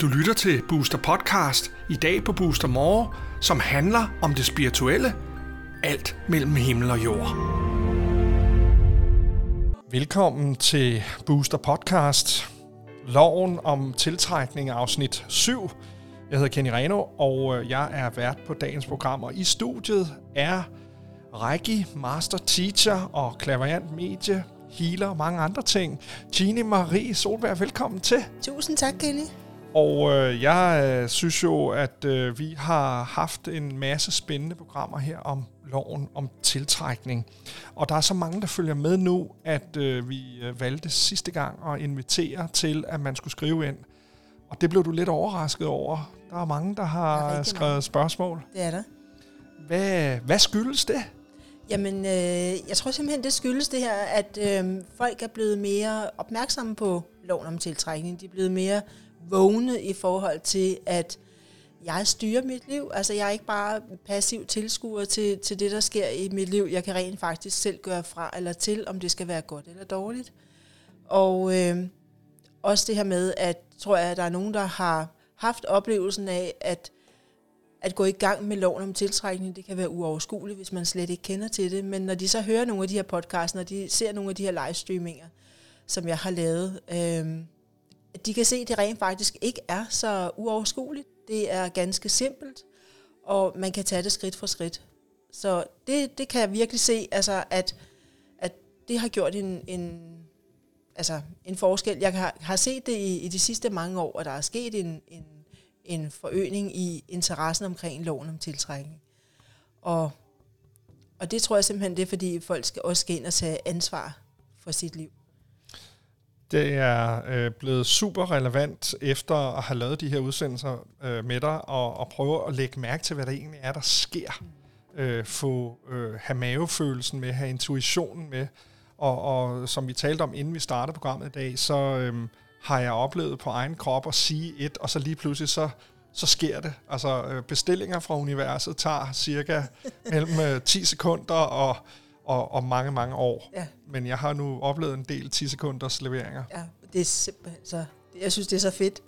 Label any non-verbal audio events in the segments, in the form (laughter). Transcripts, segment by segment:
Du lytter til Booster Podcast i dag på Booster More, som handler om det spirituelle. Alt mellem himmel og jord. Velkommen til Booster Podcast. Loven om tiltrækning afsnit 7. Jeg hedder Kenny Reno, og øh, jeg er vært på dagens program. Og i studiet er Reiki, Master Teacher og Klaverant Medie, healer og mange andre ting. Gine Marie Solberg, velkommen til. Tusind tak, Kenny. Og øh, jeg øh, synes jo, at øh, vi har haft en masse spændende programmer her om loven om tiltrækning. Og der er så mange, der følger med nu, at øh, vi øh, valgte sidste gang at invitere til, at man skulle skrive ind. Og det blev du lidt overrasket over. Der er mange, der har skrevet mange. spørgsmål. Det er der. Hvad, hvad skyldes det? Jamen, øh, jeg tror simpelthen, det skyldes det her, at øh, folk er blevet mere opmærksomme på loven om tiltrækning. De er blevet mere vågne i forhold til, at jeg styrer mit liv. Altså, jeg er ikke bare passiv tilskuer til, til det, der sker i mit liv. Jeg kan rent faktisk selv gøre fra eller til, om det skal være godt eller dårligt. Og øh, også det her med, at tror jeg, at der er nogen, der har haft oplevelsen af, at at gå i gang med loven om tiltrækning, det kan være uoverskueligt, hvis man slet ikke kender til det. Men når de så hører nogle af de her podcasts, når de ser nogle af de her livestreaminger, som jeg har lavet, øh, de kan se, at det rent faktisk ikke er så uoverskueligt. Det er ganske simpelt, og man kan tage det skridt for skridt. Så det, det kan jeg virkelig se, altså at, at det har gjort en, en, altså en forskel. Jeg har, har set det i, i de sidste mange år, og der er sket en, en, en forøgning i interessen omkring loven om tiltrækning. Og, og det tror jeg simpelthen, det er, fordi folk skal også skal ind og tage ansvar for sit liv. Det er øh, blevet super relevant efter at have lavet de her udsendelser øh, med dig, og, og prøve at lægge mærke til, hvad der egentlig er, der sker. Øh, få øh, have mavefølelsen med, have intuitionen med. Og, og som vi talte om, inden vi startede programmet i dag, så øh, har jeg oplevet på egen krop at sige et, og så lige pludselig så, så sker det. Altså øh, bestillinger fra universet tager cirka (laughs) mellem øh, 10 sekunder og, og, og mange, mange år. Ja. Men jeg har nu oplevet en del 10 sekunders leveringer. Ja, det er simpelthen så... Jeg synes, det er så fedt.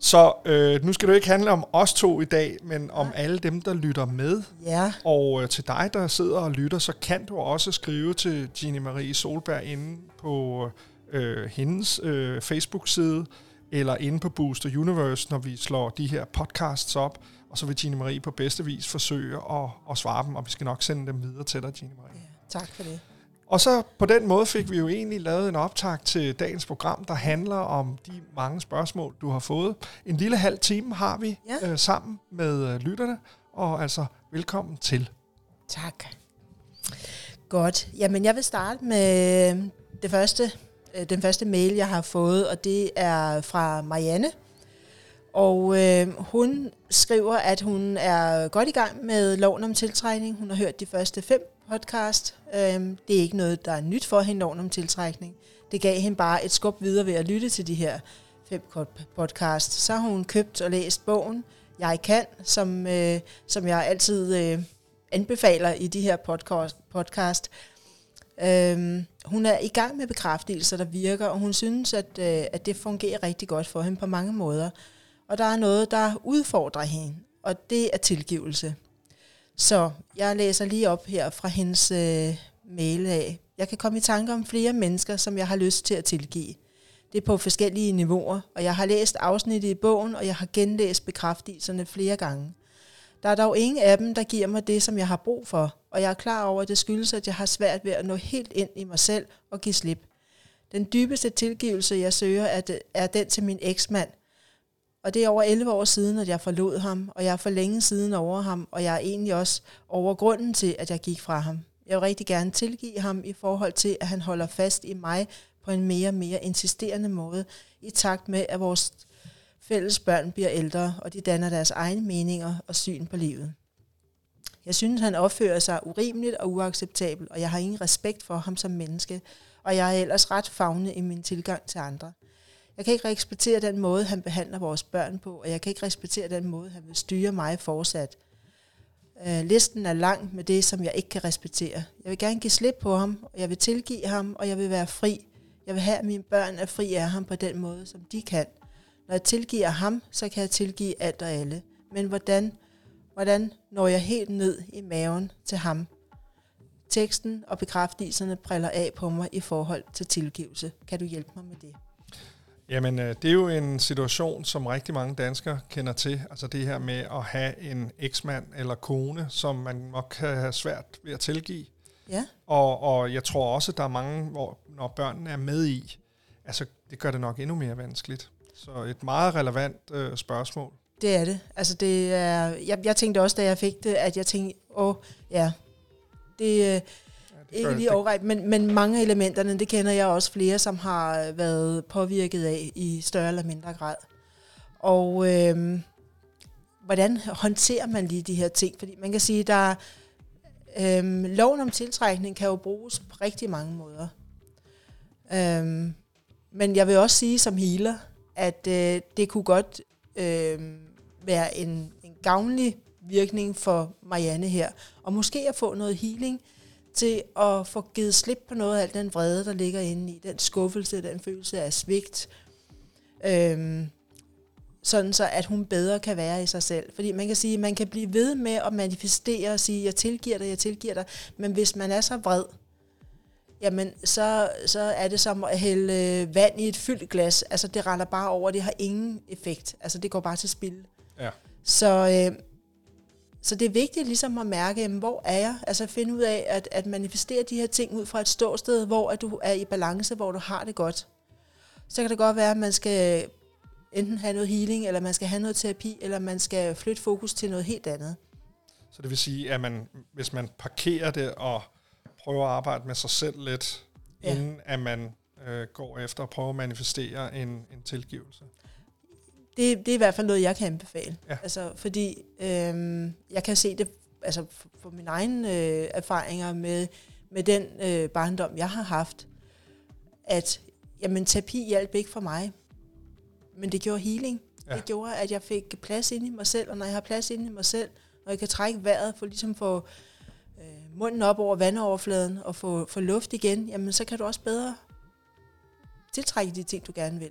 Så øh, nu skal det jo ikke handle om os to i dag, men om alle dem, der lytter med. Ja, Og øh, til dig, der sidder og lytter, så kan du også skrive til Ginny Marie Solberg inde på øh, hendes øh, Facebook-side, eller inde på Booster Universe, når vi slår de her podcasts op. Og så vil Ginny Marie på bedste vis forsøge at, at svare dem, og vi skal nok sende dem videre til dig, Ginny Marie. ja, tak for det. Og så på den måde fik vi jo egentlig lavet en optag til dagens program, der handler om de mange spørgsmål, du har fået. En lille halv time har vi Ja. øh, sammen med øh, lytterne, og altså velkommen til. Tak. Godt. Jamen, jeg vil starte med øh, det første, Øh, den første mail, jeg har fået, og det er fra Marianne. Og øh, hun skriver, at hun er godt i gang med loven om tiltrækning. Hun har hørt de første fem podcast. Øh, det er ikke noget, der er nyt for hende, loven om tiltrækning. Det gav hende bare et skub videre ved at lytte til de her fem podcast. Så har hun købt og læst bogen Jeg kan, som, øh, som jeg altid øh, anbefaler i de her podcast. podcast. Øhm, hun er i gang med bekræftelser, der virker, og hun synes, at, øh, at det fungerer rigtig godt for hende på mange måder. Og der er noget, der udfordrer hende, og det er tilgivelse. Så jeg læser lige op her fra hendes øh, mail af. Jeg kan komme i tanke om flere mennesker, som jeg har lyst til at tilgive. Det er på forskellige niveauer, og jeg har læst afsnittet i bogen, og jeg har genlæst bekræftelserne flere gange. Der er dog ingen af dem, der giver mig det, som jeg har brug for, og jeg er klar over, at det skyldes, at jeg har svært ved at nå helt ind i mig selv og give slip. Den dybeste tilgivelse, jeg søger, er, det, er den til min eksmand. Og det er over 11 år siden, at jeg forlod ham, og jeg er for længe siden over ham, og jeg er egentlig også over grunden til, at jeg gik fra ham. Jeg vil rigtig gerne tilgive ham i forhold til, at han holder fast i mig på en mere og mere insisterende måde, i takt med, at vores fælles børn bliver ældre, og de danner deres egne meninger og syn på livet. Jeg synes, han opfører sig urimeligt og uacceptabelt, og jeg har ingen respekt for ham som menneske, og jeg er ellers ret fagne i min tilgang til andre. Jeg kan ikke respektere den måde, han behandler vores børn på, og jeg kan ikke respektere den måde, han vil styre mig fortsat. Øh, listen er lang med det, som jeg ikke kan respektere. Jeg vil gerne give slip på ham, og jeg vil tilgive ham, og jeg vil være fri. Jeg vil have, at mine børn er fri af ham på den måde, som de kan. Når jeg tilgiver ham, så kan jeg tilgive alt og alle. Men hvordan, hvordan når jeg helt ned i maven til ham? Teksten og bekræftelserne priller af på mig i forhold til tilgivelse. Kan du hjælpe mig med det? Jamen, øh, det er jo en situation, som rigtig mange danskere kender til. Altså det her med at have en eksmand eller kone, som man nok kan have svært ved at tilgive. Ja. Og, og jeg tror også, at der er mange, hvor når børnene er med i, altså det gør det nok endnu mere vanskeligt. Så et meget relevant øh, spørgsmål. Det er det. Altså det er, jeg, jeg tænkte også, da jeg fik det, at jeg tænkte, åh, ja, det, øh, ikke lige overret, men, men mange af elementerne, det kender jeg også flere, som har været påvirket af i større eller mindre grad. Og øh, hvordan håndterer man lige de her ting? Fordi man kan sige, der øh, loven om tiltrækning kan jo bruges på rigtig mange måder. Øh, men jeg vil også sige som healer, at øh, det kunne godt øh, være en, en gavnlig virkning for Marianne her, og måske at få noget healing, til at få givet slip på noget af al den vrede, der ligger inde i, den skuffelse, den følelse af svigt, øhm, sådan så at hun bedre kan være i sig selv. Fordi man kan sige, at man kan blive ved med at manifestere og sige, jeg tilgiver dig, jeg tilgiver dig, men hvis man er så vred, jamen så, så er det som at hælde vand i et fyldt glas. Altså det render bare over, det har ingen effekt. Altså det går bare til spil. Ja. Så, øh, så det er vigtigt ligesom at mærke, jamen, hvor er jeg? Altså finde ud af at, at manifestere de her ting ud fra et ståsted, hvor at du er i balance, hvor du har det godt. Så kan det godt være, at man skal enten have noget healing, eller man skal have noget terapi, eller man skal flytte fokus til noget helt andet. Så det vil sige, at man, hvis man parkerer det og prøver at arbejde med sig selv lidt, ja. inden at man øh, går efter at prøve at manifestere en, en tilgivelse det, det er i hvert fald noget, jeg kan anbefale. Ja. Altså, fordi øhm, jeg kan se det altså, for, for mine egne øh, erfaringer med, med den øh, barndom, jeg har haft, at jamen, terapi hjalp ikke for mig, men det gjorde healing. Ja. Det gjorde, at jeg fik plads ind i mig selv, og når jeg har plads ind i mig selv, når jeg kan trække vejret, for ligesom få øh, munden op over vandoverfladen og få, få luft igen, jamen så kan du også bedre tiltrække de ting, du gerne vil.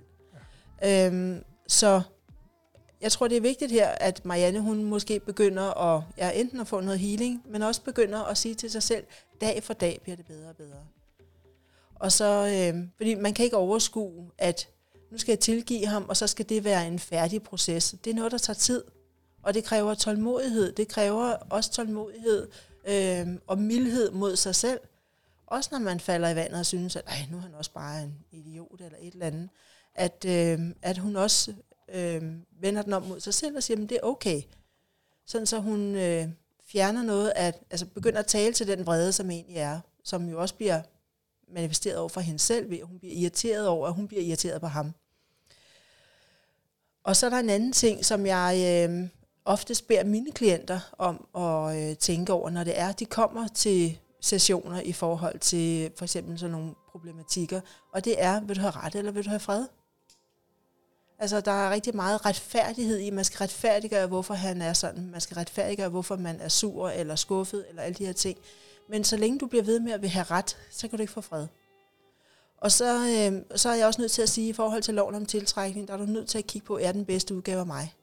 Ja. Øhm, så jeg tror, det er vigtigt her, at Marianne hun måske begynder at ja, enten at få noget healing, men også begynder at sige til sig selv, dag for dag bliver det bedre og bedre. Og så, øh, fordi man kan ikke overskue, at nu skal jeg tilgive ham, og så skal det være en færdig proces. Det er noget, der tager tid, og det kræver tålmodighed. Det kræver også tålmodighed øh, og mildhed mod sig selv. Også når man falder i vandet og synes, at nu er han også bare en idiot eller et eller andet. At, øh, at hun også øh, vender den om mod sig selv og siger, at det er okay. Sådan så hun øh, fjerner noget at, altså begynder at tale til den vrede, som egentlig er, som jo også bliver manifesteret over for hende selv, ved at hun bliver irriteret over, at hun bliver irriteret på ham. Og så er der en anden ting, som jeg øh, ofte beder mine klienter om at øh, tænke over, når det er, de kommer til sessioner i forhold til for eksempel sådan nogle problematikker, og det er, vil du have ret eller vil du have fred? Altså, der er rigtig meget retfærdighed i, man skal retfærdiggøre, hvorfor han er sådan. Man skal retfærdiggøre, hvorfor man er sur eller skuffet, eller alle de her ting. Men så længe du bliver ved med at vil have ret, så kan du ikke få fred. Og så, øh, så er jeg også nødt til at sige, i forhold til loven om tiltrækning, der er du nødt til at kigge på, er den bedste udgave af mig.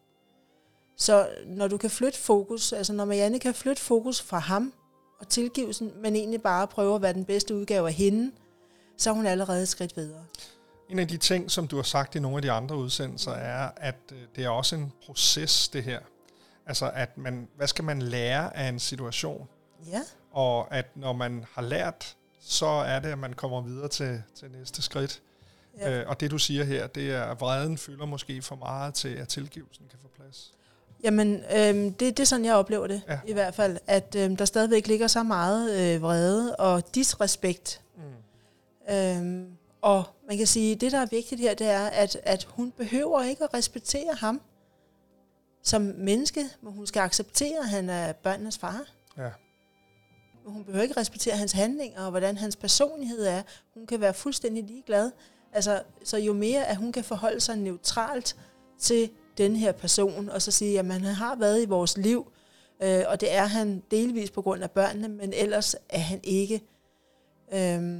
Så når du kan flytte fokus, altså når Marianne kan flytte fokus fra ham og tilgivelsen, men egentlig bare prøve at være den bedste udgave af hende, så er hun allerede et skridt videre. En af de ting, som du har sagt i nogle af de andre udsendelser, er, at øh, det er også en proces, det her. Altså, at man, hvad skal man lære af en situation? Ja. Og at når man har lært, så er det, at man kommer videre til, til næste skridt. Ja. Øh, og det, du siger her, det er, at vreden fylder måske for meget til, at tilgivelsen kan få plads. Jamen, øh, det, det er sådan, jeg oplever det ja. i hvert fald. At øh, der stadigvæk ligger så meget øh, vrede og disrespekt. Mm. Øh, og man kan sige, det, der er vigtigt her, det er, at, at hun behøver ikke at respektere ham som menneske, men hun skal acceptere, at han er børnenes far. Ja. Hun behøver ikke respektere hans handlinger og hvordan hans personlighed er. Hun kan være fuldstændig ligeglad. Altså, så jo mere, at hun kan forholde sig neutralt til den her person, og så sige, at man har været i vores liv, Øh, og det er han delvis på grund af børnene, men ellers er han ikke. Øh,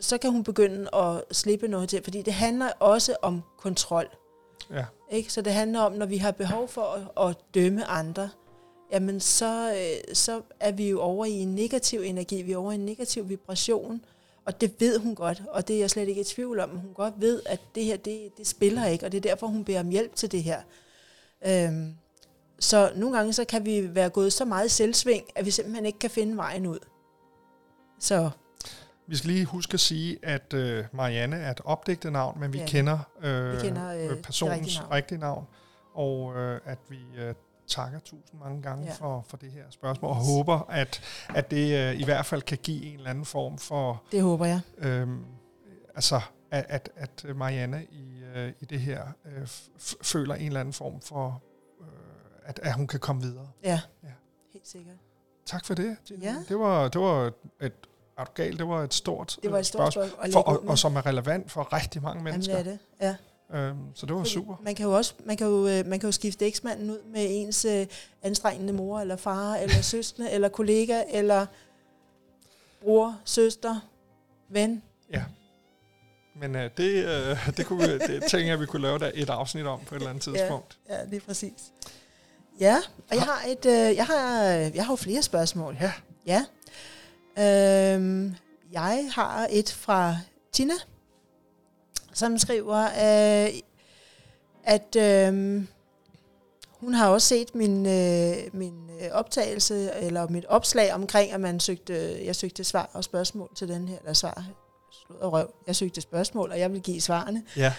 så kan hun begynde at slippe noget til, fordi det handler også om kontrol. Ja. Ikke? Så det handler om, når vi har behov for at, at dømme andre, jamen så, øh, så er vi jo over i en negativ energi, vi er over i en negativ vibration, og det ved hun godt, og det er jeg slet ikke i tvivl om. Hun godt ved, at det her, det, det spiller ikke, og det er derfor, hun beder om hjælp til det her. Øhm, så nogle gange så kan vi være gået så meget selvsving, at vi simpelthen ikke kan finde vejen ud. Så Vi skal lige huske at sige, at øh, Marianne er et opdigtet navn, men vi Ja. kender, øh, Vi kender, øh, personens rigtige navn. rigtige navn, og øh, at vi øh, takker tusind mange gange Ja. for, for det her spørgsmål, og håber, at, at det øh, i hvert fald kan give en eller anden form for, det håber jeg. øh, altså, at, at, at Marianne i, øh, i det her øh, føler en eller anden form for, øh, at, at hun kan komme videre. Ja, Ja. helt sikkert. Tak for det. Tina. Ja. Det var, det var et, er du galt, det var et stort, Det var øh, et stort spørgsmål, spørgsmål for, og, og som er relevant for rigtig mange Jamen, mennesker. det er det. Ja. Øhm, så det var super. Man kan jo også man kan jo, øh, man kan jo skifte eksmanden ud med ens øh, anstrengende mor, eller far, eller (laughs) søskende, eller kollega, eller bror, søster, ven. Ja. Men øh, det, øh, det, kunne vi, det tænker jeg, vi kunne lave der et afsnit om på et eller andet tidspunkt. Ja, lige præcis. Ja, og jeg har et, øh, jeg har, jeg har jo flere spørgsmål. Ja. Ja. Øhm, jeg har et fra Tina, som skriver, øh, at øh, hun har også set min, øh, min øh, optagelse, eller mit opslag omkring, at man søgte, jeg søgte svar og spørgsmål til den her, eller svar, slud og røv. Jeg søgte spørgsmål, og jeg vil give svarene. Ja.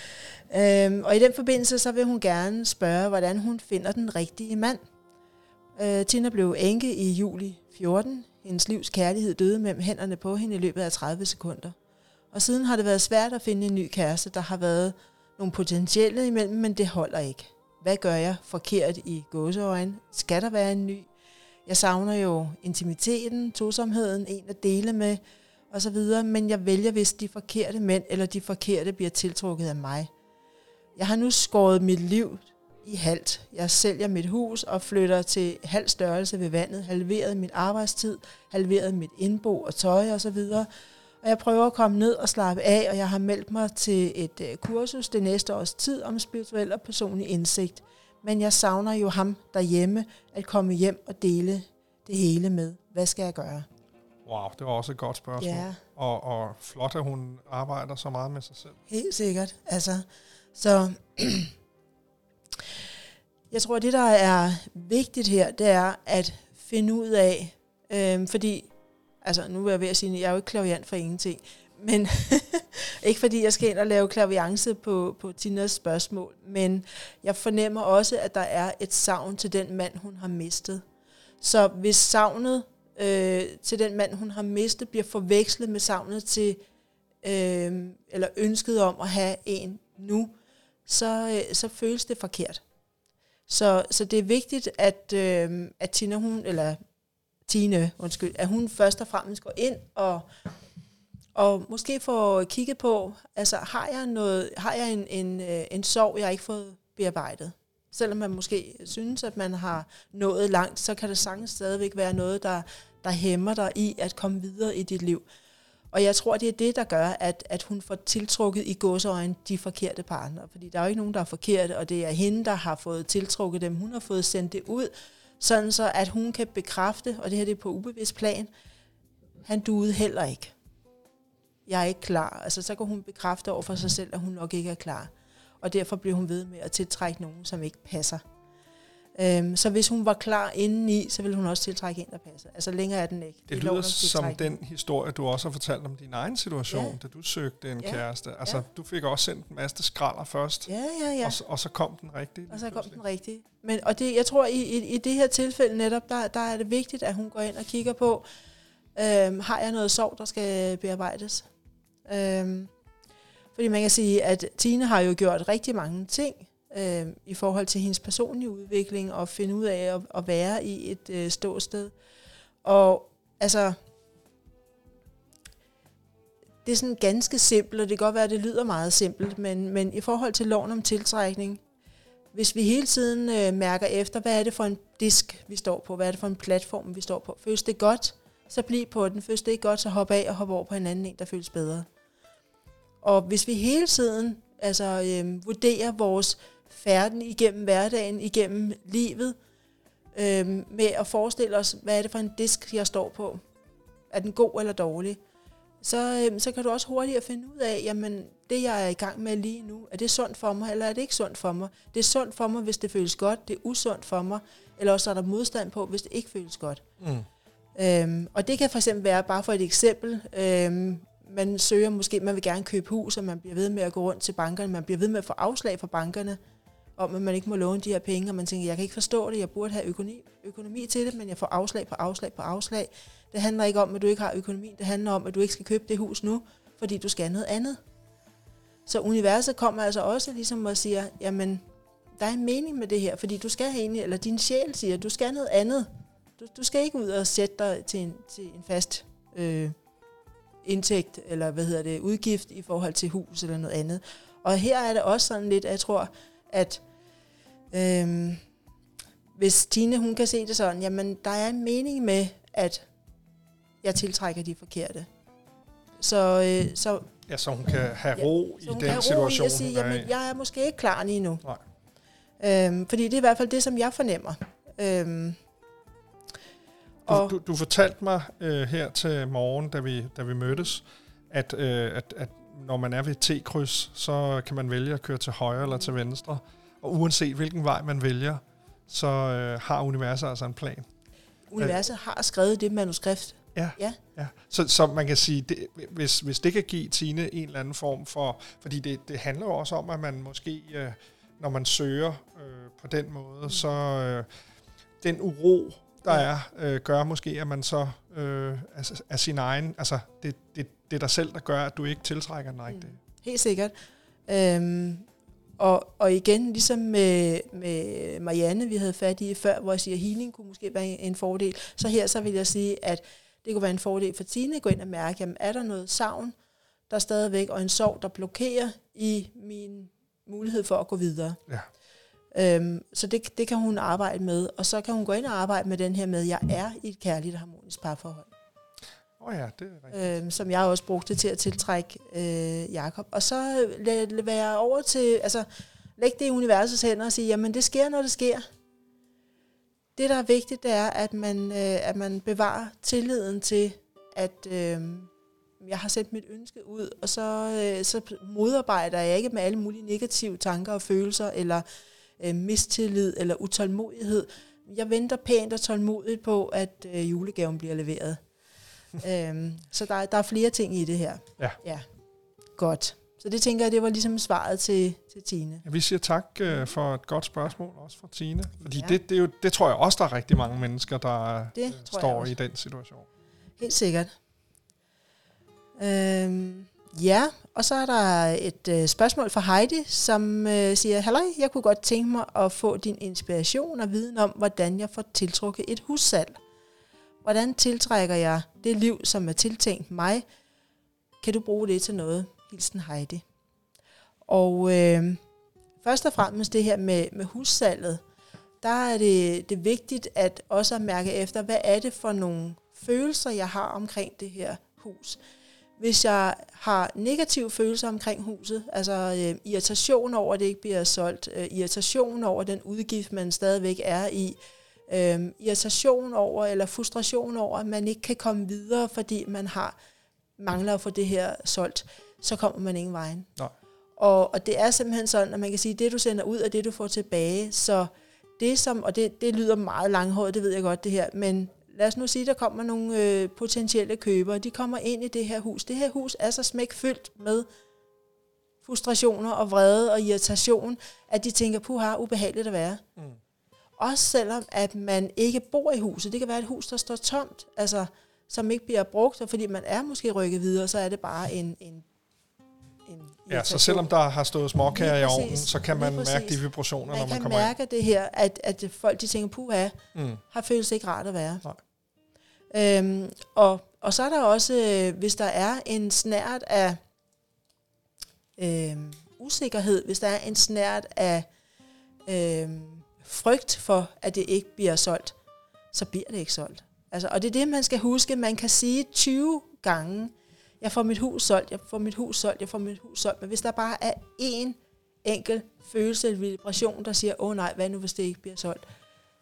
Øhm, og i den forbindelse, så vil hun gerne spørge, hvordan hun finder den rigtige mand. Øh, Tina blev enke i juli 14. Hendes livs kærlighed døde mellem hænderne på hende i løbet af 30 sekunder. Og siden har det været svært at finde en ny kæreste. Der har været nogle potentielle imellem, men det holder ikke. Hvad gør jeg forkert i gåseøjne? Skal der være en ny? Jeg savner jo intimiteten, tosomheden, en at dele med, og så videre, men jeg vælger, hvis de forkerte mænd eller de forkerte bliver tiltrukket af mig. Jeg har nu skåret mit liv i halvt. Jeg sælger mit hus og flytter til halv størrelse ved vandet, halveret min arbejdstid, halveret mit indbo og tøj og så videre. Og jeg prøver at komme ned og slappe af, og jeg har meldt mig til et øh, kursus det næste års tid om spirituel og personlig indsigt. Men jeg savner jo ham derhjemme at komme hjem og dele det hele med. Hvad skal jeg gøre? Wow, det var også et godt spørgsmål. Ja. Og, og flot, at hun arbejder så meget med sig selv. Helt sikkert. Altså, så (clears throat) jeg tror, det der er vigtigt her, det er at finde ud af, øhm, fordi, altså nu er jeg ved at sige, at jeg er jo ikke klaviant for ingenting, men (laughs) ikke fordi jeg skal ind og lave klaviance på, på Tinas spørgsmål, men jeg fornemmer også, at der er et savn til den mand, hun har mistet. Så hvis savnet øh, til den mand, hun har mistet, bliver forvekslet med savnet til øh, eller ønsket om at have en nu, så, øh, så føles det forkert. Så, så det er vigtigt, at, øh, at Tina, hun, eller Tine, undskyld, at hun først og fremmest går ind og, og måske får kigget på, altså har jeg, noget, har jeg en, en, øh, en sorg, jeg har ikke fået bearbejdet? Selvom man måske synes, at man har nået langt, så kan det sagtens stadigvæk være noget, der, der hæmmer dig i at komme videre i dit liv. Og jeg tror, det er det, der gør, at, at hun får tiltrukket i gåseøjne de forkerte partnere. Fordi der er jo ikke nogen, der er forkerte, og det er hende, der har fået tiltrukket dem. Hun har fået sendt det ud, sådan så at hun kan bekræfte, og det her det er på ubevidst plan, han duede heller ikke. Jeg er ikke klar. Altså, så kan hun bekræfte over for sig selv, at hun nok ikke er klar. Og derfor bliver hun ved med at tiltrække nogen, som ikke passer. Øhm, så hvis hun var klar indeni, så ville hun også tiltrække en, der passer. Altså længere er den ikke. Det lov lyder om som den historie, du også har fortalt om din egen situation, Ja. da du søgte en Ja. kæreste. Altså, Ja. du fik også sendt en masse skralder først, Ja, ja, ja. og, så, og så kom den rigtige. Og så lige kom pludselig. den rigtige. Men, og det, jeg tror, i, i, i det her tilfælde netop, der, der er det vigtigt, at hun går ind og kigger på, øhm, har jeg noget sorg, der skal bearbejdes? Øhm, fordi man kan sige, at Tine har jo gjort rigtig mange ting øh, i forhold til hendes personlige udvikling, og finde ud af at, at være i et øh, ståsted. Og altså, det er sådan ganske simpelt, og det kan godt være, at det lyder meget simpelt, men, men i forhold til loven om tiltrækning, hvis vi hele tiden øh, mærker efter, hvad er det for en disk, vi står på, hvad er det for en platform, vi står på. Føles det godt, så bliv på den. Føles det ikke godt, så hop af og hop over på en anden en, der føles bedre. Og hvis vi hele tiden altså, øh, vurderer vores færden igennem hverdagen, igennem livet, øh, med at forestille os, hvad er det for en disk, jeg står på, er den god eller dårlig, så, øh, så kan du også hurtigt finde ud af, jamen det jeg er i gang med lige nu, er det sundt for mig, eller er det ikke sundt for mig? Det er sundt for mig, hvis det føles godt, det er usundt for mig, eller også er der modstand på, hvis det ikke føles godt. Mm. Øhm, og det kan for eksempel være, bare for et eksempel, øhm, man søger måske, man vil gerne købe hus, og man bliver ved med at gå rundt til bankerne, man bliver ved med at få afslag fra bankerne, om at man ikke må låne de her penge, og man tænker, jeg kan ikke forstå det, jeg burde have økonomi, økonomi til det, men jeg får afslag på afslag på afslag. Det handler ikke om, at du ikke har økonomi, det handler om, at du ikke skal købe det hus nu, fordi du skal noget andet. Så universet kommer altså også ligesom og siger, jamen, der er en mening med det her, fordi du skal have en, eller din sjæl siger, du skal noget andet. Du, du skal ikke ud og sætte dig til en, til en fast øh, indtægt, eller hvad hedder det, udgift i forhold til hus eller noget andet. Og her er det også sådan lidt, at jeg tror, at øh, hvis Tine hun kan se det sådan, jamen der er en mening med, at jeg tiltrækker de forkerte. Så, øh, så Ja, så hun kan have ro ja, i den situation. Ro i at sige, jamen, jeg er måske ikke klar lige nu. Nej. Øhm, fordi det er i hvert fald det, som jeg fornemmer. Øhm, og du, du, du fortalte mig øh, her til morgen, da vi, da vi mødtes, at, øh, at, at når man er ved T-kryds, så kan man vælge at køre til højre eller til venstre. Og uanset hvilken vej man vælger, så øh, har universet altså en plan. Universet har skrevet det manuskript, Ja, ja. ja. Så, så man kan sige, det, hvis, hvis det kan give Tine en eller anden form for, fordi det, det handler jo også om, at man måske, øh, når man søger øh, på den måde, mm. så øh, den uro, der ja. er, øh, gør måske, at man så øh, altså, er sin egen, altså det, det, det er dig selv, der gør, at du ikke tiltrækker den rigtige. Mm. Helt sikkert. Øhm, og, og igen, ligesom med, med Marianne, vi havde fat i før, hvor jeg siger, at healing kunne måske være en fordel, så her så vil jeg sige, at det kunne være en fordel for Tine at gå ind og mærke, jamen er der noget savn, der er stadigvæk, og en sorg, der blokerer i min mulighed for at gå videre. Ja. Øhm, så det, det kan hun arbejde med, og så kan hun gå ind og arbejde med den her med, at jeg er i et kærligt og harmonisk parforhold. Oh ja, det er rigtigt. Øhm, som jeg også brugte til at tiltrække øh, Jakob. Og så lad være over til, altså læg det i universets hænder og sige, jamen det sker, når det sker det, der er vigtigt, det er, at man, øh, at man bevarer tilliden til, at øh, jeg har sendt mit ønske ud, og så, øh, så modarbejder jeg ikke med alle mulige negative tanker og følelser, eller øh, mistillid, eller utålmodighed. Jeg venter pænt og tålmodigt på, at øh, julegaven bliver leveret øhm, så der, der er flere ting i det her. Ja. ja. Godt. Så det tænker jeg, det var ligesom svaret til, til Tine. Ja, vi siger tak uh, for et godt spørgsmål, også fra Tine. Fordi ja. det, det, er jo, det tror jeg også, der er rigtig mange mennesker, der det uh, står i den situation. Helt sikkert. Øhm, ja, og så er der et uh, spørgsmål fra Heidi, som uh, siger, Halløj, jeg kunne godt tænke mig at få din inspiration og viden om, hvordan jeg får tiltrukket et hussalg. Hvordan tiltrækker jeg det liv, som er tiltænkt mig? Kan du bruge det til noget? Hilsen Heidi. Og øh, først og fremmest det her med, med hussalget, der er det, det vigtigt at også at mærke efter, hvad er det for nogle følelser, jeg har omkring det her hus. Hvis jeg har negative følelser omkring huset, altså øh, irritation over, at det ikke bliver solgt, øh, irritation over den udgift, man stadigvæk er i, øh, irritation over eller frustration over, at man ikke kan komme videre, fordi man har mangler at få det her solgt, så kommer man ingen vejen. Nej. Og, og det er simpelthen sådan, at man kan sige, at det du sender ud, er det du får tilbage. Så det som, og det, det lyder meget langhåret, det ved jeg godt det her, men lad os nu sige, at der kommer nogle øh, potentielle købere, de kommer ind i det her hus. Det her hus er så smækfyldt med frustrationer og vrede og irritation, at de tænker, puha, ubehageligt at være. Mm. Også selvom, at man ikke bor i huset. Det kan være et hus, der står tomt, altså, som ikke bliver brugt, og fordi man er måske rykket videre, så er det bare en, en en Ja, så selvom der har stået småkager i ovnen, så kan man mærke de vibrationer, man når man kommer ind. Man kan mærke det her, at, at folk de tænker, puha, mm. har føles ikke rart at være. Nej. Øhm, og, og så er der også, øh, hvis der er en snært af øh, usikkerhed, hvis der er en snært af øh, frygt for, at det ikke bliver solgt, så bliver det ikke solgt. Altså, og det er det, man skal huske. Man kan sige 20 gange, jeg får mit hus solgt, jeg får mit hus solgt, jeg får mit hus solgt. Men hvis der bare er én enkelt følelse eller vibration, der siger, åh oh, nej, hvad nu, hvis det ikke bliver solgt,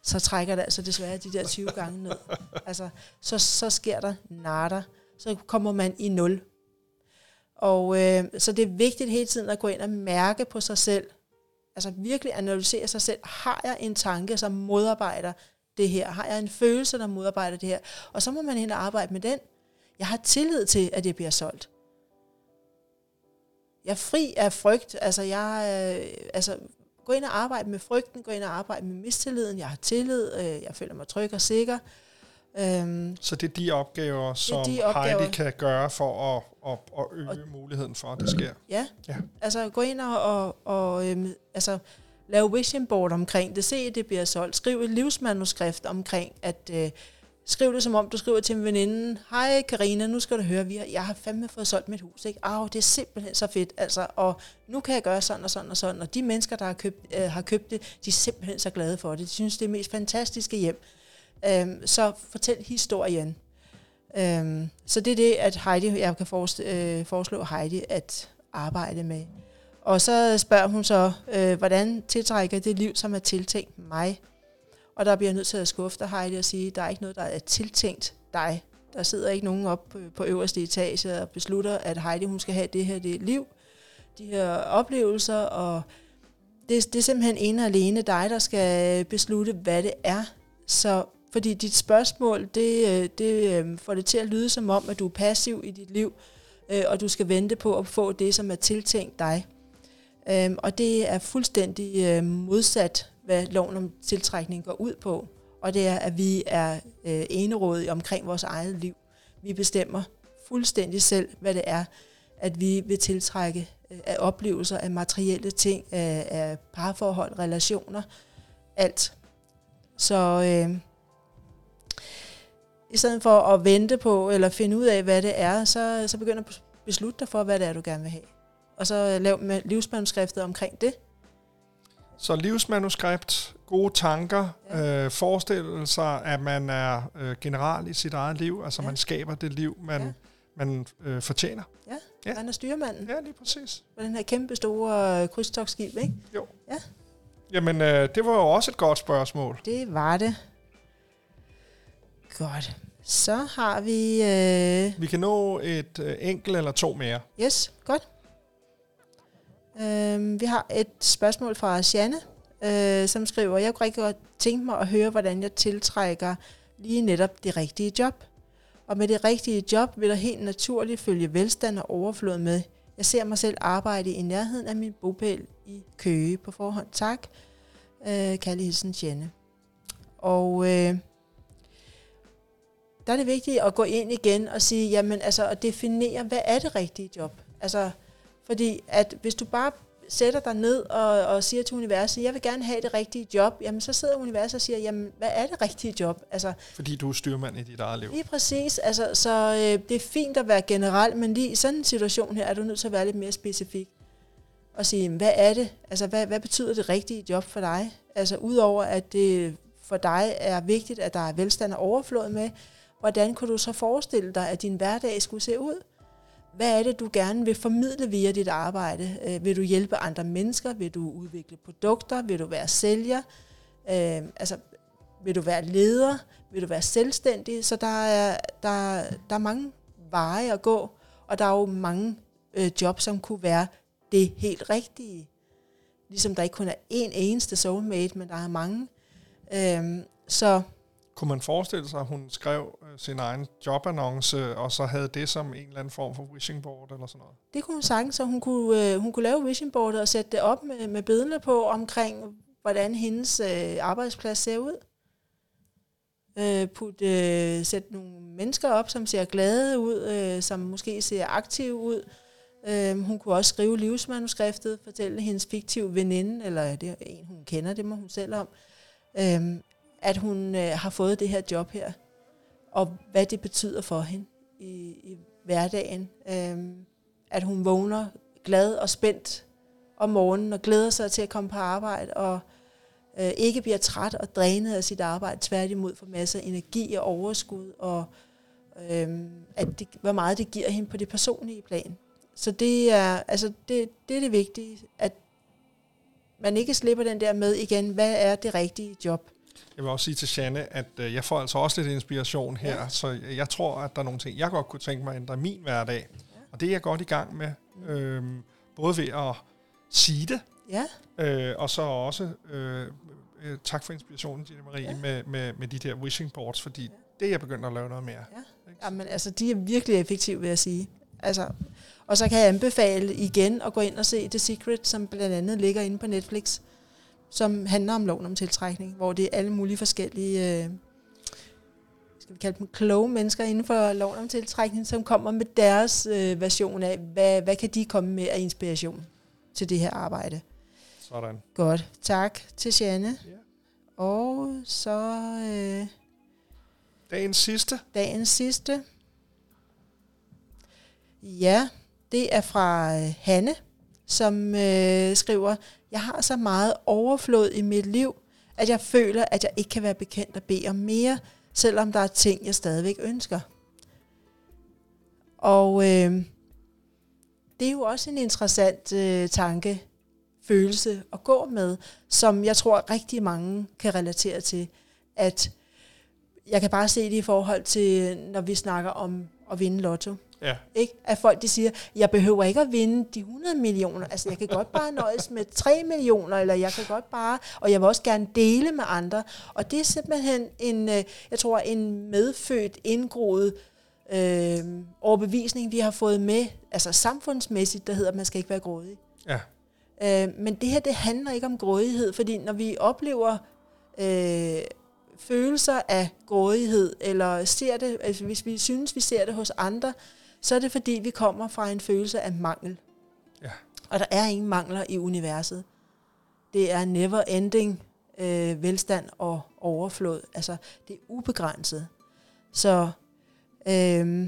så trækker det altså desværre de der 20 gange ned. (laughs) Altså, så, så sker der natter. Så kommer man i nul. Og øh, så det er vigtigt hele tiden at gå ind og mærke på sig selv. Altså virkelig analysere sig selv. Har jeg en tanke, som modarbejder det her? Har jeg en følelse, der modarbejder det her? Og så må man hen og arbejde med den. Jeg har tillid til, at det bliver solgt. Jeg er fri af frygt. Altså, jeg, øh, altså, gå ind og arbejde med frygten, gå ind og arbejde med mistilliden. Jeg har tillid, øh, jeg føler mig tryg og sikker. Øhm, så det er de opgaver, som de opgaver. Heidi kan gøre for at, at, at øge og, muligheden for, at det sker? Ja, ja. altså gå ind og, og, og øhm, altså, lave vision board omkring det, se at det bliver solgt, skriv et livsmanuskript omkring, at øh, skriv det som om du skriver til en veninde, hej Karina, nu skal du høre, vi har, jeg har fandme fået solgt mit hus, ikke? Au, det er simpelthen så fedt, altså, og nu kan jeg gøre sådan og sådan og sådan, og de mennesker, der har købt, øh, har købt det, de er simpelthen så glade for det, de synes, det er mest fantastiske hjem. Øhm, så fortæl historien. Øhm, så det er det, at Heidi, jeg kan forestå, øh, foreslå Heidi at arbejde med. Og så spørger hun så, øh, hvordan tiltrækker det liv, som er tiltænkt mig? Og der bliver jeg nødt til at skuffe dig, Heidi, og sige, der er ikke noget, der er tiltænkt dig. Der sidder ikke nogen op på, på øverste etage og beslutter, at Heidi hun skal have det her det liv, de her oplevelser, og det, det er simpelthen ene og alene dig, der skal beslutte, hvad det er. Så fordi dit spørgsmål, det, øh, det øh, får det til at lyde som om, at du er passiv i dit liv, øh, og du skal vente på at få det, som er tiltænkt dig. Øhm, og det er fuldstændig modsat, hvad loven om tiltrækning går ud på. Og det er, at vi er enerådige omkring vores eget liv. Vi bestemmer fuldstændig selv, hvad det er, at vi vil tiltrække af oplevelser, af materielle ting, af, af parforhold, relationer, alt. Så øh, i stedet for at vente på, eller finde ud af, hvad det er, så, så begynder at beslutte dig for, hvad det er, du gerne vil have. Og så lav med livsmanuskriptet omkring det. Så livsmanuskript, gode tanker, ja. øh, forestillelser, at man er øh, general i sit eget liv, altså ja. man skaber det liv, man, ja. man øh, fortjener. Ja, ja, man er styrmanden. Ja, lige præcis. Med den her kæmpe store øh, krydstogsskib, ikke? Jo. Ja. Jamen, øh, det var jo også et godt spørgsmål. Det var det. Godt. Så har vi... Øh... Vi kan nå et øh, enkelt eller to mere. Yes, godt. Øh, vi har et spørgsmål fra Janne, øh, som skriver, jeg kunne rigtig godt tænke mig at høre, hvordan jeg tiltrækker lige netop det rigtige job. Og med det rigtige job vil der helt naturligt følge velstand og overflod med. Jeg ser mig selv arbejde i nærheden af min bopæl i Køge på forhånd. Tak. Øh, Kalle Hilsen Janne. Og øh, der er det vigtigt at gå ind igen og sige, jamen altså at definere, hvad er det rigtige job? Altså, fordi at hvis du bare sætter dig ned og, og siger til universet, jeg vil gerne have det rigtige job, jamen så sidder universet og siger, jamen hvad er det rigtige job? Altså, Fordi du er styrmand i dit eget liv. Lige præcis, altså, så øh, det er fint at være generel, men lige i sådan en situation her, er du nødt til at være lidt mere specifik. Og sige, hvad er det? Altså, hvad, hvad betyder det rigtige job for dig? Altså, udover at det for dig er vigtigt, at der er velstand og overflod med, hvordan kunne du så forestille dig, at din hverdag skulle se ud? Hvad er det, du gerne vil formidle via dit arbejde? Øh, vil du hjælpe andre mennesker? Vil du udvikle produkter? Vil du være sælger? Øh, altså, vil du være leder? Vil du være selvstændig? Så der er, der, der er mange veje at gå, og der er jo mange øh, jobs, som kunne være det helt rigtige. Ligesom der ikke kun er én eneste soulmate, men der er mange. Øh, så kunne man forestille sig, at hun skrev øh, sin egen jobannonce, og så havde det som en eller anden form for wishing board eller sådan noget? Det kunne hun sagtens, så hun kunne, øh, hun kunne lave wishing board og sætte det op med, med billederne på omkring, hvordan hendes øh, arbejdsplads ser ud. Øh, put, øh, sætte nogle mennesker op, som ser glade ud, øh, som måske ser aktive ud. Øh, hun kunne også skrive livsmanuskriftet, fortælle hendes fiktive veninde, eller det er en, hun kender, det må hun selv om. Øh, at hun øh, har fået det her job her, og hvad det betyder for hende i, i hverdagen. Øhm, at hun vågner glad og spændt om morgenen og glæder sig til at komme på arbejde, og øh, ikke bliver træt og drænet af sit arbejde, tværtimod får masser af energi og overskud, og øh, at det, hvor meget det giver hende på det personlige plan. Så det er, altså det, det er det vigtige, at man ikke slipper den der med igen, hvad er det rigtige job? Jeg vil også sige til Janne, at øh, jeg får altså også lidt inspiration her, ja. så jeg tror, at der er nogle ting, jeg godt kunne tænke mig at ændre min hverdag. Ja. Og det er jeg godt i gang med, øh, både ved at sige det, ja. øh, og så også, øh, øh, tak for inspirationen, Gina Marie, ja. med, med, med de der wishing boards, fordi ja. det er jeg begyndt at lave noget mere. Ja. Jamen, altså, de er virkelig effektive, vil jeg sige. Altså, og så kan jeg anbefale igen at gå ind og se The Secret, som blandt andet ligger inde på Netflix, som handler om loven om tiltrækning, hvor det er alle mulige forskellige, øh, skal vi kalde dem kloge mennesker inden for loven om tiltrækning, som kommer med deres øh, version af, hvad, hvad kan de komme med af inspiration til det her arbejde. Sådan. Godt. Tak til Janne. Ja. Og så... Øh, dagens sidste. Dagens sidste. Ja, det er fra øh, Hanne, som øh, skriver, jeg har så meget overflod i mit liv, at jeg føler, at jeg ikke kan være bekendt at bede om mere, selvom der er ting, jeg stadigvæk ønsker. Og øh, det er jo også en interessant øh, tanke, følelse at gå med, som jeg tror rigtig mange kan relatere til, at jeg kan bare se det i forhold til, når vi snakker om at vinde lotto. Ja. Ikke? At folk de siger, jeg behøver ikke at vinde de 100 millioner. Altså, jeg kan godt bare nøjes med 3 millioner, eller jeg kan godt bare, og jeg vil også gerne dele med andre. Og det er simpelthen en, øh, jeg tror, en medfødt, indgroet øh, overbevisning, vi har fået med, altså samfundsmæssigt, der hedder, at man skal ikke være grådig. Ja. Øh, men det her, det handler ikke om grådighed, fordi når vi oplever øh, følelser af grådighed, eller ser det, altså hvis vi synes, vi ser det hos andre, så er det fordi, vi kommer fra en følelse af mangel. Ja. Og der er ingen mangler i universet. Det er never ending øh, velstand og overflod. Altså, det er ubegrænset. Så øh,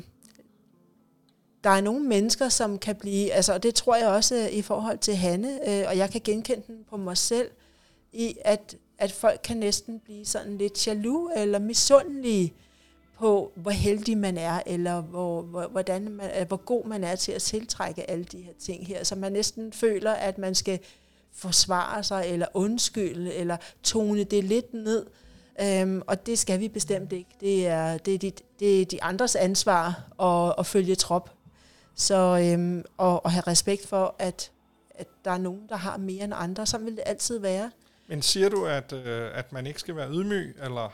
der er nogle mennesker, som kan blive, altså, og det tror jeg også øh, i forhold til Hanne, øh, og jeg kan genkende den på mig selv, i at, at folk kan næsten blive sådan lidt jaloux eller misundelige på, hvor heldig man er, eller hvor, hvor, hvordan man, øh, hvor god man er til at tiltrække alle de her ting her. Så man næsten føler, at man skal forsvare sig, eller undskylde, eller tone det lidt ned. Øhm, og det skal vi bestemt ikke. Det er, det er, de, det er de andres ansvar at, at følge trop. Så øhm, og, og have respekt for, at, at der er nogen, der har mere end andre. som vil det altid være. Men siger du, at, øh, at man ikke skal være ydmyg, eller...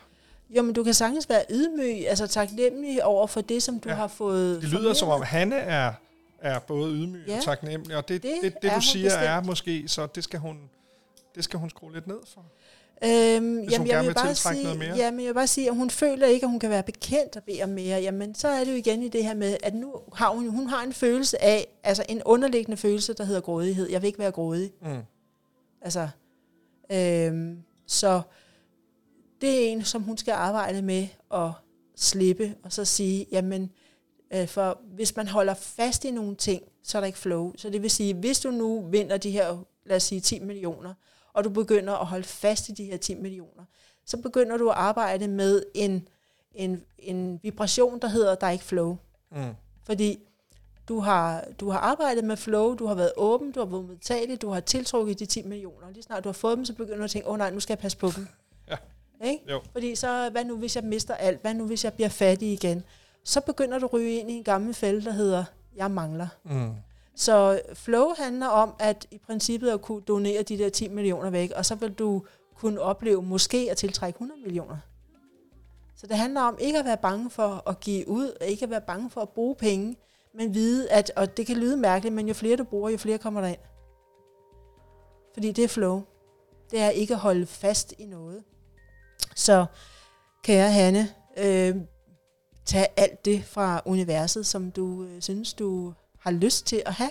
Jo, men du kan sagtens være ydmyg, altså taknemmelig over for det, som du ja. har fået Det lyder formidlet. som om, Hanne er, er både ydmyg ja. og taknemmelig, og det, det, det, det du siger bestemt. er måske, så det skal hun, det skal hun skrue lidt ned for. Øhm, jamen, jeg vil, bare sige, noget mere. Jamen, jeg vil bare sige, at hun føler ikke, at hun kan være bekendt og bede om mere. Jamen, så er det jo igen i det her med, at nu har hun, hun har en følelse af, altså en underliggende følelse, der hedder grådighed. Jeg vil ikke være grådig. Mm. Altså, øhm, så det er en, som hun skal arbejde med at slippe, og så sige, jamen, øh, for hvis man holder fast i nogle ting, så er der ikke flow. Så det vil sige, hvis du nu vinder de her, lad os sige, 10 millioner, og du begynder at holde fast i de her 10 millioner, så begynder du at arbejde med en, en, en vibration, der hedder, der er ikke flow. Mm. Fordi du har, du har arbejdet med flow, du har været åben, du har været modtagelig, du har tiltrukket de 10 millioner. Lige snart du har fået dem, så begynder du at tænke, åh oh, nej, nu skal jeg passe på dem. Ikke? Jo. Fordi så, hvad nu hvis jeg mister alt? Hvad nu hvis jeg bliver fattig igen? Så begynder du at ryge ind i en gammel fælde, der hedder, jeg mangler. Mm. Så flow handler om, at i princippet at kunne donere de der 10 millioner væk, og så vil du kunne opleve måske at tiltrække 100 millioner. Så det handler om ikke at være bange for at give ud, og ikke at være bange for at bruge penge, men vide, at, og det kan lyde mærkeligt, men jo flere du bruger, jo flere kommer der ind. Fordi det er flow. Det er ikke at holde fast i noget. Så kære Hanne, øh, tag alt det fra universet, som du øh, synes, du har lyst til at have.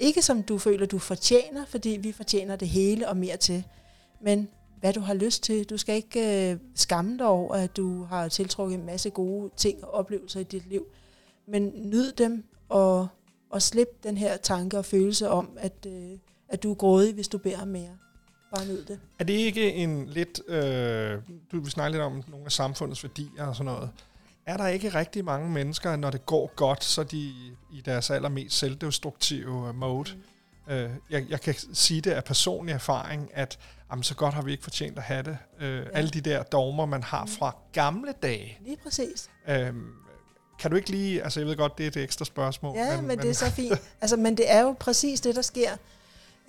Ikke som du føler, du fortjener, fordi vi fortjener det hele og mere til. Men hvad du har lyst til. Du skal ikke øh, skamme dig over, at du har tiltrukket en masse gode ting og oplevelser i dit liv. Men nyd dem og, og slip den her tanke og følelse om, at, øh, at du er grådig, hvis du beder mere bare nyd det. Er det ikke en lidt... Øh, du vil snakke lidt om nogle af samfundets værdier og sådan noget. Er der ikke rigtig mange mennesker, når det går godt, så de i deres allermest selvdestruktive mode? Mm. Øh, jeg, jeg kan sige det af personlig erfaring, at jamen, så godt har vi ikke fortjent at have det. Øh, ja. Alle de der dogmer, man har mm. fra gamle dage. Lige præcis. Øh, kan du ikke lige, altså jeg ved godt, det er et ekstra spørgsmål. Ja, men, men det er så fint. Altså, men det er jo præcis det, der sker.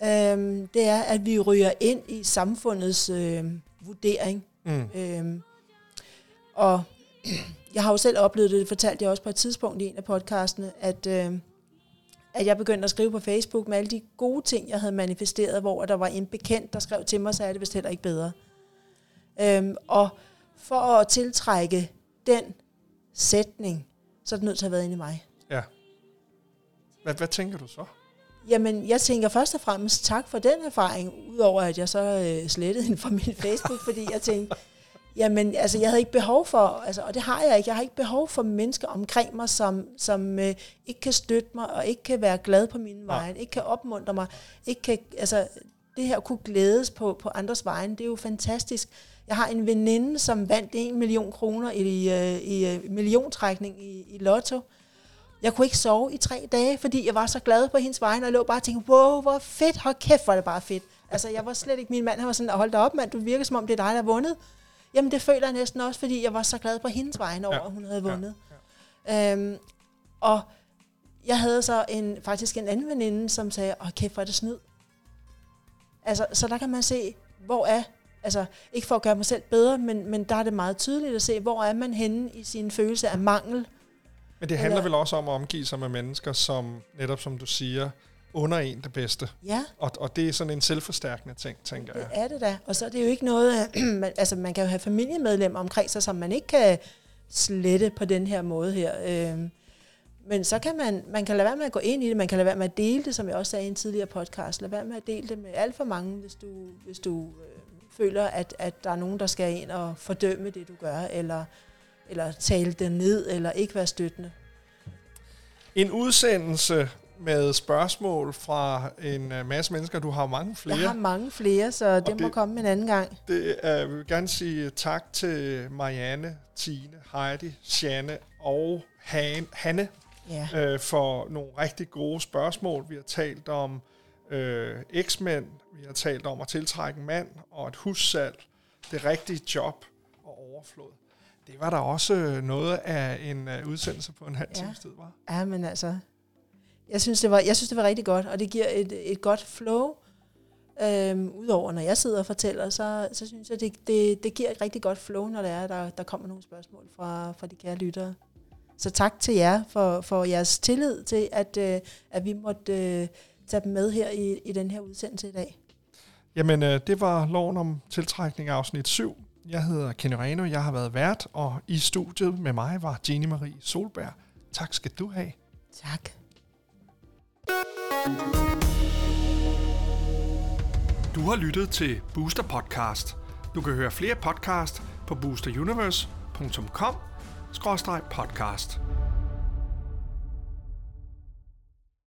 Øhm, det er, at vi ryger ind i samfundets øh, vurdering. Mm. Øhm, og (clears throat) jeg har jo selv oplevet det, det fortalte jeg også på et tidspunkt i en af podcastene, at, øh, at jeg begyndte at skrive på Facebook med alle de gode ting, jeg havde manifesteret, hvor der var en bekendt, der skrev til mig, så er det vist heller ikke bedre. Øhm, og for at tiltrække den sætning, så er det nødt til at have været inde i mig. Ja. Hvad, hvad tænker du så? Jamen, jeg tænker først og fremmest tak for den erfaring, udover at jeg så øh, slettede hende fra min Facebook, fordi jeg tænkte, jamen, altså, jeg havde ikke behov for, altså, og det har jeg ikke, jeg har ikke behov for mennesker omkring mig, som, som øh, ikke kan støtte mig, og ikke kan være glad på mine vegne, ikke kan opmuntre mig, ikke kan, altså, det her kunne glædes på, på andres vegne, det er jo fantastisk. Jeg har en veninde, som vandt en million kroner i, i, øh, i øh, milliontrækning i, i lotto. Jeg kunne ikke sove i tre dage, fordi jeg var så glad på hendes vegne, og lå bare og tænkte, wow, hvor fedt, hold kæft, hvor er det bare fedt. Altså, jeg var slet ikke, min mand han var sådan, hold da op, mand, du virker som om, det er dig, der har vundet. Jamen, det føler jeg næsten også, fordi jeg var så glad på hendes vegne over, ja. at hun havde vundet. Ja. Ja. Øhm, og jeg havde så en, faktisk en anden veninde, som sagde, åh kæft, hvor er det snyd. Altså, så der kan man se, hvor er, altså ikke for at gøre mig selv bedre, men, men der er det meget tydeligt at se, hvor er man henne i sin følelse af mangel. Men det handler Eller, vel også om at omgive sig med mennesker, som netop som du siger, under en det bedste. Ja. Og, og det er sådan en selvforstærkende ting, tænker det jeg. Det er det da. Og så er det jo ikke noget, (clears throat) man, altså man kan jo have familiemedlemmer omkring sig, som man ikke kan slette på den her måde her. Øhm, men så kan man, man kan lade være med at gå ind i det, man kan lade være med at dele det, som jeg også sagde i en tidligere podcast. Lad være med at dele det med alt for mange, hvis du, hvis du øh, føler, at, at der er nogen, der skal ind og fordømme det, du gør, eller, eller tale det ned, eller ikke være støttende. En udsendelse med spørgsmål fra en øh, masse mennesker. Du har mange flere. Jeg har mange flere, så det, det må komme en anden gang. Det, uh, jeg vil gerne sige tak til Marianne, Tine, Heidi, Janne og Han, Hanne ja. uh, for nogle rigtig gode spørgsmål. Vi har talt om uh, eksmænd, vi har talt om at tiltrække mand og et hussalg, det rigtige job og overflod. Det var der også noget af en uh, udsendelse på en halv ja. times tid, var? Ja, men altså, jeg synes, det var, jeg synes, det var rigtig godt, og det giver et, et godt flow. Øhm, Udover når jeg sidder og fortæller, så, så synes jeg, det, det, det giver et rigtig godt flow, når det er, der, der kommer nogle spørgsmål fra, fra de kære lyttere. Så tak til jer for, for jeres tillid til, at, øh, at vi måtte øh, tage dem med her i, i den her udsendelse i dag. Jamen, øh, det var loven om tiltrækning afsnit 7. Jeg hedder Kenny Reno, jeg har været vært, og i studiet med mig var Jenny Marie Solberg. Tak skal du have. Tak. Du har lyttet til Booster Podcast. Du kan høre flere podcast på boosteruniverse.com-podcast.